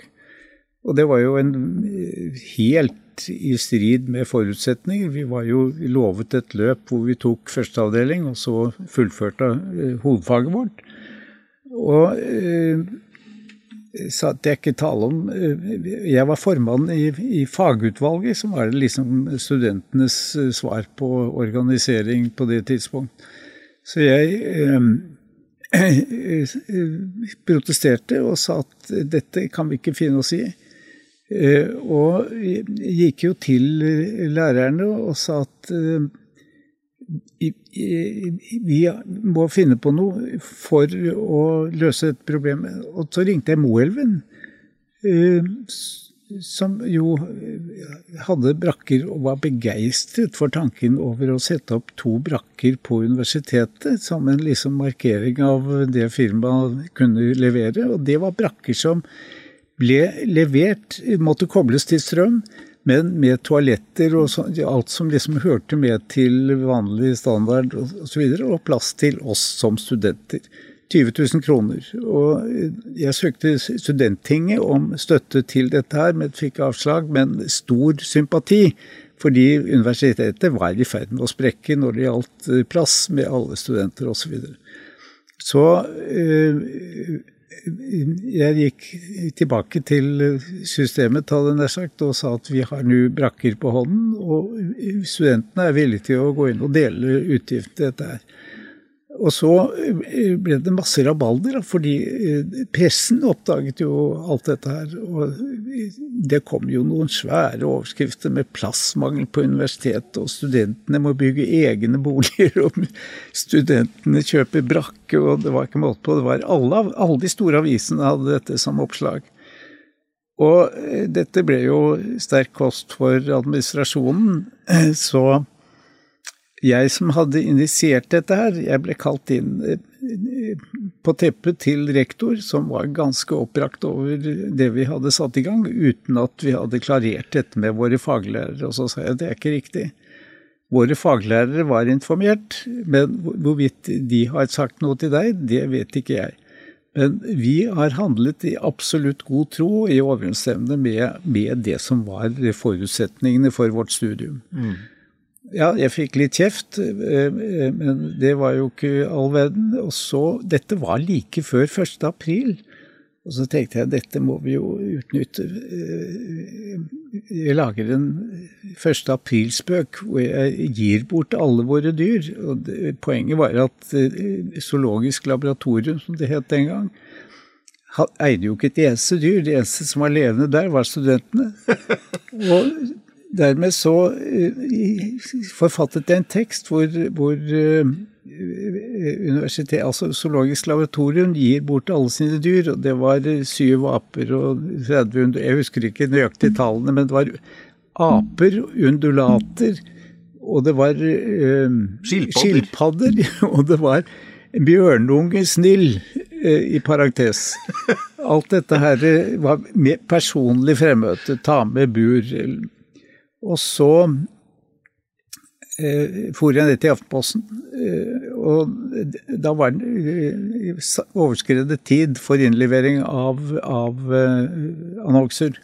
Speaker 2: Og det var jo en eh, helt i strid med forutsetninger. Vi var jo lovet et løp hvor vi tok førsteavdeling, og så fullførte hovedfaget vårt. Og så at jeg ikke tale om eh, Jeg var formann i, i fagutvalget, som var liksom studentenes eh, svar på organisering på det tidspunkt. Så jeg (clears throat) eh, protesterte og sa at dette kan vi ikke finne oss i. Eh, og gikk jo til lærerne og sa at eh, vi må finne på noe for å løse et problem. Og så ringte jeg Moelven, eh, som jo hadde brakker og var begeistret for tanken over å sette opp to brakker på universitetet som en liksom markering av det firmaet kunne levere. Og det var brakker som ble levert, måtte kobles til strøm, men med toaletter og så, alt som liksom hørte med til vanlig standard osv., og, så videre, og plass til oss som studenter. 20 000 kroner. Og jeg søkte Studenttinget om støtte til dette her, men fikk avslag, men stor sympati. Fordi universitetet var i ferd med å sprekke når det gjaldt eh, plass med alle studenter osv. Så, videre. så eh, jeg gikk tilbake til systemet, sagt, og sa at vi har nå brakker på hånden, og studentene er villige til å gå inn og dele utgiftene til. Og så eh, ble det masse rabalder, fordi eh, pressen oppdaget jo alt dette her. Og det kom jo noen svære overskrifter med plassmangel på universitetet, og studentene må bygge egne boliger, og studentene kjøper brakke, og det var ikke måte på. Det var alle, alle de store avisene hadde dette som oppslag. Og eh, dette ble jo sterk kost for administrasjonen, så jeg som hadde initiert dette her, jeg ble kalt inn eh, på teppet til rektor, som var ganske oppbrakt over det vi hadde satt i gang, uten at vi hadde klarert dette med våre faglærere. Og så sa jeg det er ikke riktig. Våre faglærere var informert, men hvorvidt de har sagt noe til deg, det vet ikke jeg. Men vi har handlet i absolutt god tro i overensstemmende med, med det som var forutsetningene for vårt studium. Ja, jeg fikk litt kjeft, eh, men det var jo ikke all verden. Og så Dette var like før 1. april. Og så tenkte jeg dette må vi jo utnytte. Jeg lager en 1. aprilspøk hvor jeg gir bort alle våre dyr. Og det, poenget var at Zoologisk laboratorium, som det het den gang, eide jo ikke et eneste dyr. Det eneste som var levende der, var studentene. (laughs) Og dermed så forfattet jeg en tekst hvor, hvor universitet, altså Zoologisk laboratorium gir bort alle sine dyr, og det var syv aper og 30 Jeg husker ikke nøyaktig tallene, men det var aper, undulater, og det var eh, skilpadder, (laughs) og det var bjørnunge snill, eh, i parentes. Alt dette her var personlig fremmøte, ta med bur. Og så eh, for jeg ned til Aftenposten, eh, og da var det eh, overskredet tid for innlevering av, av eh, annonser.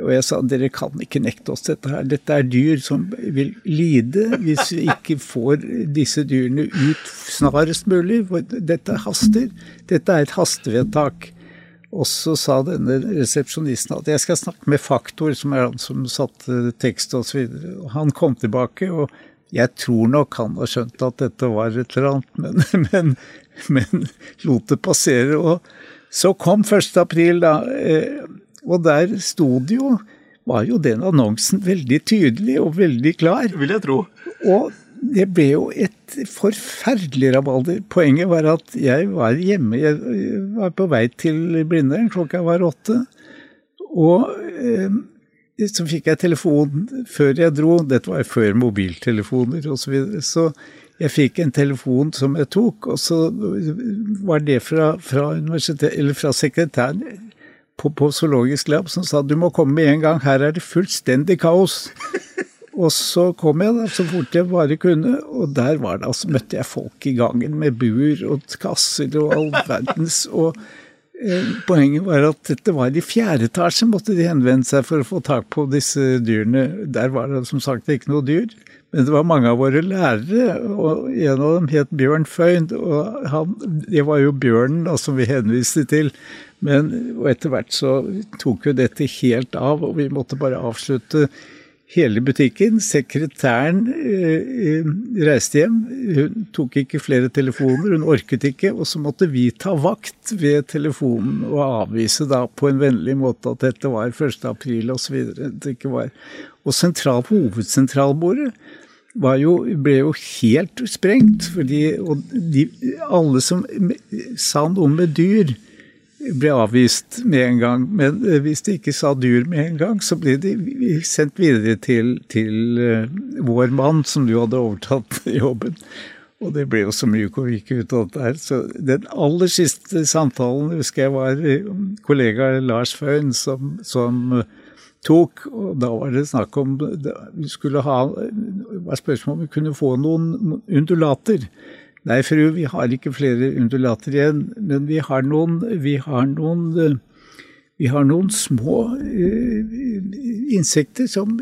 Speaker 2: Og jeg sa dere kan ikke nekte oss dette her. Dette er dyr som vil lide hvis vi ikke får disse dyrene ut snarest mulig. Dette haster. Dette er et hastevedtak. Og så sa denne resepsjonisten at jeg skal snakke med Faktor, som er han som satte tekst osv. Han kom tilbake, og jeg tror nok han har skjønt at dette var et eller annet, men, (laughs) men, men lot det passere. Og så kom 1. april, da, eh, og der sto det jo var jo den annonsen veldig tydelig og veldig klar.
Speaker 1: Vil jeg tro.
Speaker 2: Og det ble jo et forferdelig rabalder. Poenget var at jeg var hjemme, jeg var på vei til Blindern, klokka var åtte. Og eh, så fikk jeg telefon før jeg dro, dette var før mobiltelefoner osv. Så, videre, så jeg fikk en telefon som jeg tok, og så var det fra, fra, fra sekretæren på, på Zoologisk Lab som sa du må komme med en gang, her er det fullstendig kaos. (laughs) Og så kom jeg da, så fort jeg bare kunne, og der var det, altså møtte jeg folk i gangen med bur og kasser og all (laughs) verdens. og eh, Poenget var at dette var i fjerde etasje, måtte de henvende seg for å få tak på disse dyrene. Der var det som sagt ikke noe dyr, men det var mange av våre lærere, og en av dem het Bjørn Føyn. og han, Det var jo bjørnen da, som vi henviste til. Men og etter hvert så tok jo dette helt av, og vi måtte bare avslutte hele butikken. Sekretæren eh, reiste hjem. Hun tok ikke flere telefoner, hun orket ikke. Og så måtte vi ta vakt ved telefonen og avvise da på en vennlig måte at dette var 1. april osv. Og, og på hovedsentralbordet jo, ble jo helt sprengt. fordi de, alle som sa noe med dyr, ble avvist med en gang. Men eh, hvis de ikke sa dyr med en gang, så ble de sendt videre til, til uh, vår mann, som jo hadde overtatt (laughs) jobben. Og det ble jo så mye korrekt ut av det her. Så den aller siste samtalen husker jeg var eh, kollega Lars Føhn som, som tok, og da var det snakk om Vi ha var spørsmål om vi kunne få noen undulater. Nei, fru, vi har ikke flere undulater igjen, men vi har noen, vi har noen, vi har noen små uh, insekter som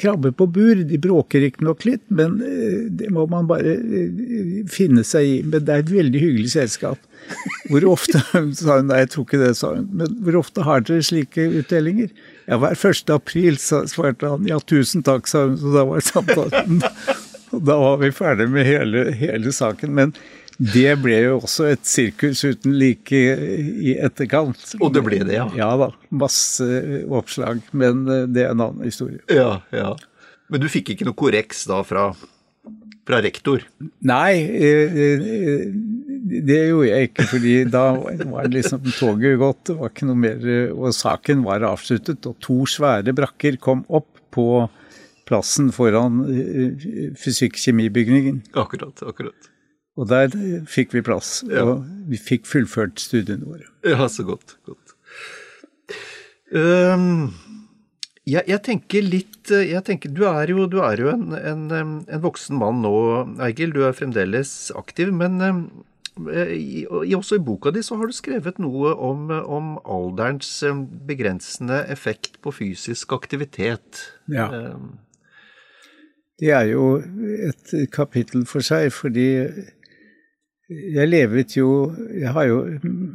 Speaker 2: krabber på bur. De bråker riktignok litt, men uh, det må man bare uh, finne seg i. Men det er et veldig hyggelig selskap. Hvor ofte (laughs) sa hun, nei, jeg tror ikke det, sa hun. Men hvor ofte har dere slike utdelinger? Ja, hver 1. april, svarte han. Ja, tusen takk, sa hun. Så da var samtalen (laughs) og da var vi ferdig med hele, hele, saken. Men det ble jo også et sirkus uten like i etterkant.
Speaker 1: Og det ble det, ja?
Speaker 2: Ja da. Masse oppslag. Men eh, det er en annen historie.
Speaker 1: Ja, ja. Men du fikk ikke noe korreks da fra, fra rektor?
Speaker 2: Nei, eh, eh, det gjorde jeg ikke. fordi da var liksom toget gått. Det var ikke noe mer Og saken var avsluttet. Og to svære brakker kom opp på plassen foran eh, fysikk-kjemibygningen.
Speaker 1: Akkurat, akkurat.
Speaker 2: Og der fikk vi plass, ja. og vi fikk fullført studiene våre.
Speaker 1: Ja, så godt. godt. Um, jeg, jeg, tenker litt jeg tenker, Du er jo, du er jo en, en, en, voksen mann nå, Eigil. Du er fremdeles aktiv. Men i, også i boka di så har du skrevet noe om, om alderens begrensende effekt på fysisk aktivitet.
Speaker 2: Ja. Um, det er jo et kapittel for seg, fordi jeg levet jo Jeg har jo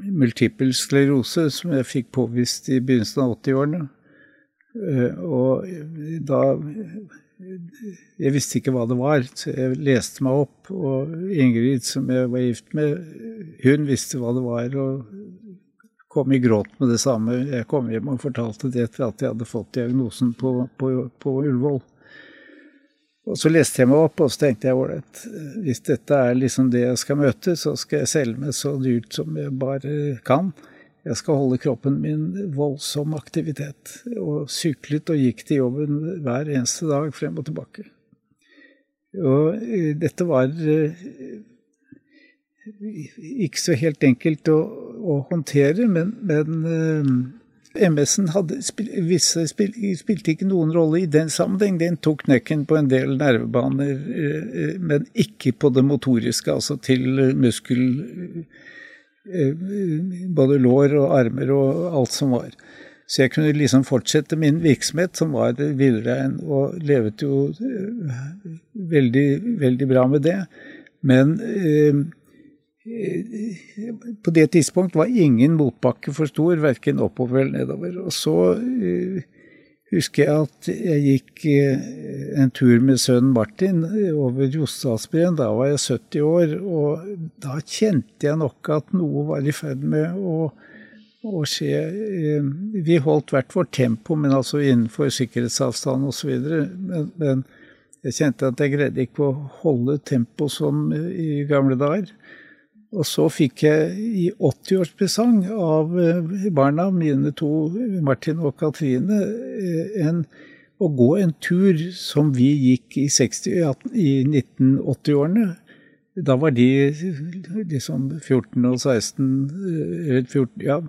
Speaker 2: multiple sklerose, som jeg fikk påvist i begynnelsen av 80-årene. Og da Jeg visste ikke hva det var, så jeg leste meg opp. Og Ingrid, som jeg var gift med, hun visste hva det var. og kom i gråt med det samme. Jeg kom hjem og fortalte det etter at jeg hadde fått diagnosen på, på, på Ullevål. Og så leste jeg meg opp, og så tenkte jeg ålreit, hvis dette er liksom det jeg skal møte, så skal jeg selge meg så dyrt som jeg bare kan. Jeg skal holde kroppen min voldsom aktivitet. Og syklet og gikk til jobben hver eneste dag frem og tilbake. Og eh, dette var eh, ikke så helt enkelt å, å håndtere, men, men eh, MS-en visse spil, spilte ikke noen rolle i den sammenheng. Den tok knekken på en del nervebaner, eh, men ikke på det motoriske, altså til muskel eh, Både lår og armer og alt som var. Så jeg kunne liksom fortsette min virksomhet, som var villrein, og levet jo eh, veldig, veldig bra med det. Men eh, på det tidspunkt var ingen motbakke for stor, verken oppover eller nedover. Og så uh, husker jeg at jeg gikk uh, en tur med sønnen Martin over Jostedalsbreen. Da var jeg 70 år, og da kjente jeg nok at noe var i ferd med å, å skje. Vi holdt hvert vårt tempo, men altså innenfor sikkerhetsavstand osv. Men, men jeg kjente at jeg greide ikke å holde tempo som i gamle dager. Og så fikk jeg i 80-årspresang av eh, barna mine to, Martin og Katrine, eh, en, å gå en tur som vi gikk i, 60, i 1980-årene. Da var de liksom 14 og 16 eller 14, ja,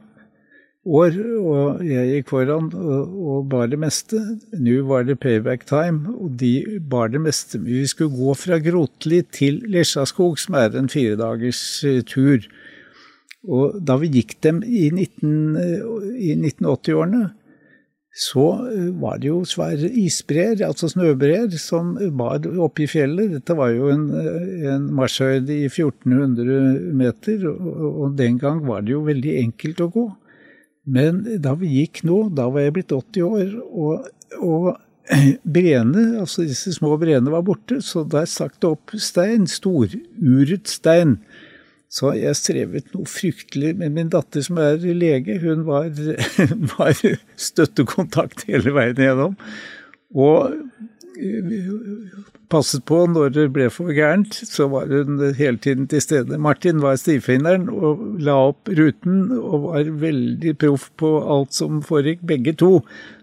Speaker 2: år, og jeg gikk foran og, og bar det meste. Nå var det payback time, og de bar det meste. Vi skulle gå fra Grotli til Lesjaskog, som er en firedagers uh, tur. Og da vi gikk dem i, 19, i 1980-årene, så uh, var det jo svære isbreer, altså snøbreer, som bar oppe i fjellet. Dette var jo en, en marsjhøyde i 1400 meter, og, og den gang var det jo veldig enkelt å gå. Men da vi gikk nå, da var jeg blitt 80 år, og, og (clears throat) breene, altså disse små breene var borte, så der stakk det opp stein, storuret stein. Så jeg strevet noe fryktelig med min datter som er lege. Hun var, (laughs) var støttekontakt hele veien gjennom. Og passet på når det ble for gærent, så var hun hele tiden til stede. Martin var stivfingeren og la opp ruten og var veldig proff på alt som foregikk. Begge to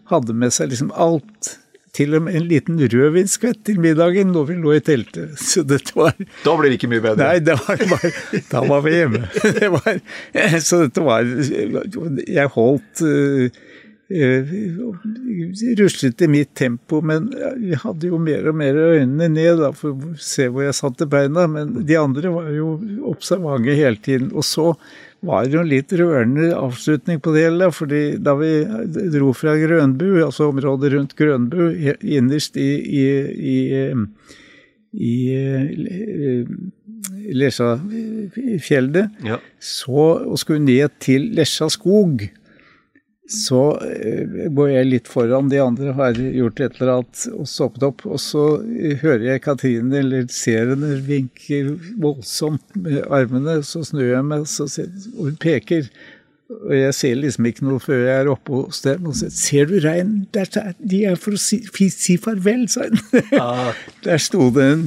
Speaker 2: hadde med seg liksom alt. Til og med en liten rødvinskvett til middagen når vi lå i teltet. Så dette var
Speaker 1: Da ble det ikke mye bedre?
Speaker 2: Nei, det var bare, da var vi hjemme. (laughs) Det var, så dette var Jeg holdt uh, ruslet i mitt tempo, men jeg hadde jo mer og mer øynene ned da, for å se hvor jeg satte beina. Men de andre var jo observante hele tiden. Og så var det jo en litt rørende avslutning på det hele. fordi da vi dro fra Grønbu, altså området rundt Grønbu, innerst i, i, i, i Lesjafjellet, ja. så og skulle ned til Lesja skog så eh, går jeg litt foran de andre, har gjort et eller annet og stoppet opp. Og så eh, hører jeg Katrine, eller ser henne, vinker voldsomt med armene. Så snur jeg meg, så ser, og hun peker. Og jeg ser liksom ikke noe før jeg er oppe hos dem. Og så ser du reinen? De er for å si, si farvel, sa hun. Ah. (laughs) Der sto det en,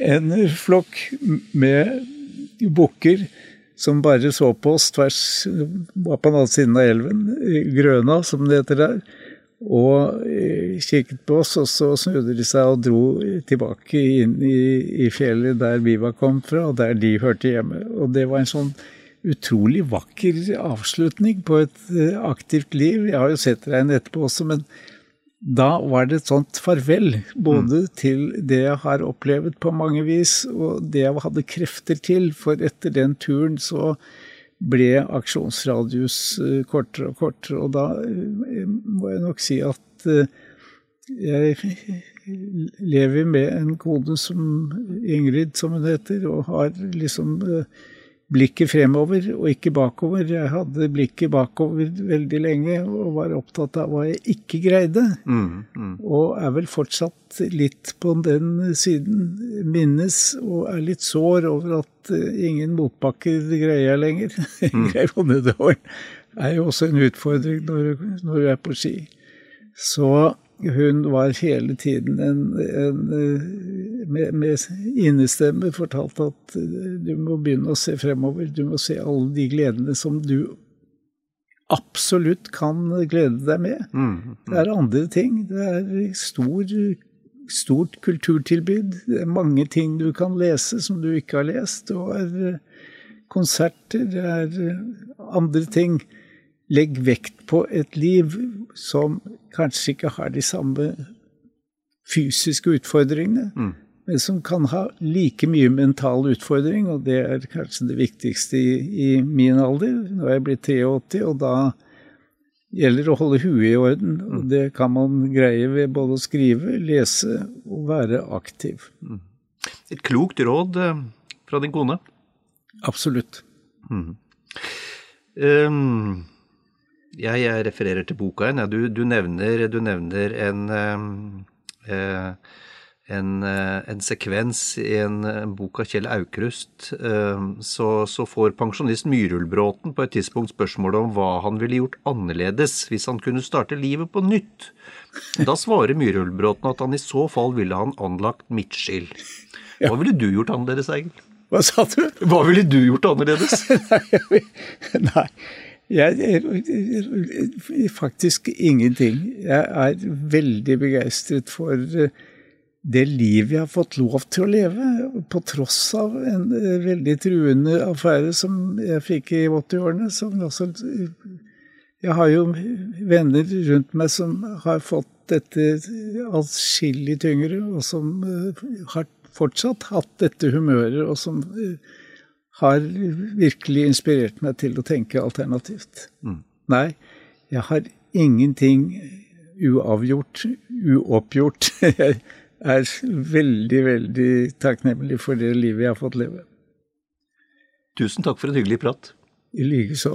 Speaker 2: en flokk med bukker som bare så på oss tvers Var på den andre siden av elven, Grøna, som det heter der. Og eh, kikket på oss, og så snudde de seg og dro tilbake inn i, i fjellet der vi var kommet fra, og der de hørte hjemme. Og det var en sånn utrolig vakker avslutning på et eh, aktivt liv. Jeg har jo sett regnet etterpå også, men da var det et sånt farvel, både mm. til det jeg har opplevd på mange vis, og det jeg hadde krefter til, for etter den turen så ble aksjonsradius eh, kortere og kortere, og da eh, må jeg nok si at eh, jeg lever med en kone som Ingrid, som hun heter, og har liksom blikket fremover og ikke bakover. Jeg hadde blikket bakover veldig lenge og var opptatt av hva jeg ikke greide.
Speaker 1: Mm, mm.
Speaker 2: Og er vel fortsatt litt på den siden. Minnes og er litt sår over at eh, ingen motbakker greier jeg lenger. (laughs)
Speaker 1: Mm.
Speaker 2: Greier på nedover. er jo også en utfordring når, når du er på ski. Så hun var hele tiden en, en med, med innestemme fortalt at eh, du må begynne å se fremover. Du må se alle de gledene som du absolutt kan glede deg med.
Speaker 1: Mm,
Speaker 2: Det er andre ting. Det er stor, stort kulturtilbud. Det er mange ting du kan lese som du ikke har lest. Det er konserter, det er andre ting. Legg vekt på et liv som kanskje ikke har de samme fysiske utfordringene,
Speaker 1: Mm.
Speaker 2: men som kan ha like mye mental utfordring, og det er kanskje det viktigste i, i min alder. Nå er jeg blitt 83, og da gjelder det å holde huet i orden. Og det kan man greie ved både å skrive, lese og være aktiv.
Speaker 1: Et klokt råd eh, fra din kone.
Speaker 2: Absolutt.
Speaker 1: Um, jeg, jeg refererer til boka igjen. Ja, du, du, nevner, du nevner en, eh, en, eh, en sekvens i en, en bok av Kjell Aukrust. Så, så får pensjonist Myhrulbråten på et tidspunkt spørsmålet om hva han ville gjort annerledes hvis han kunne starte livet på nytt. Da svarer Myhrulbråten at han i så fall ville han anlagt midtskill. Hva ville du gjort annerledes, Egil?
Speaker 2: Hva sa du?
Speaker 1: Hva ville du gjort annerledes? (laughs)
Speaker 2: Nei, jeg, jeg, faktisk ingenting. Jeg er veldig begeistret for eh, det livet jeg har fått lov til å leve, på tross av en eh, veldig truende affære som jeg fikk i 80-årene. Jeg har jo venner rundt meg som har fått dette atskillig tyngre, og som eh, har fortsatt hatt dette humøret, og som har virkelig inspirert meg til å tenke alternativt. Nei, jeg har ingenting uavgjort, uoppgjort. (laughs) Jeg er veldig, veldig takknemlig for det livet jeg har fått leve.
Speaker 1: Tusen takk for en hyggelig prat.
Speaker 2: I likeså.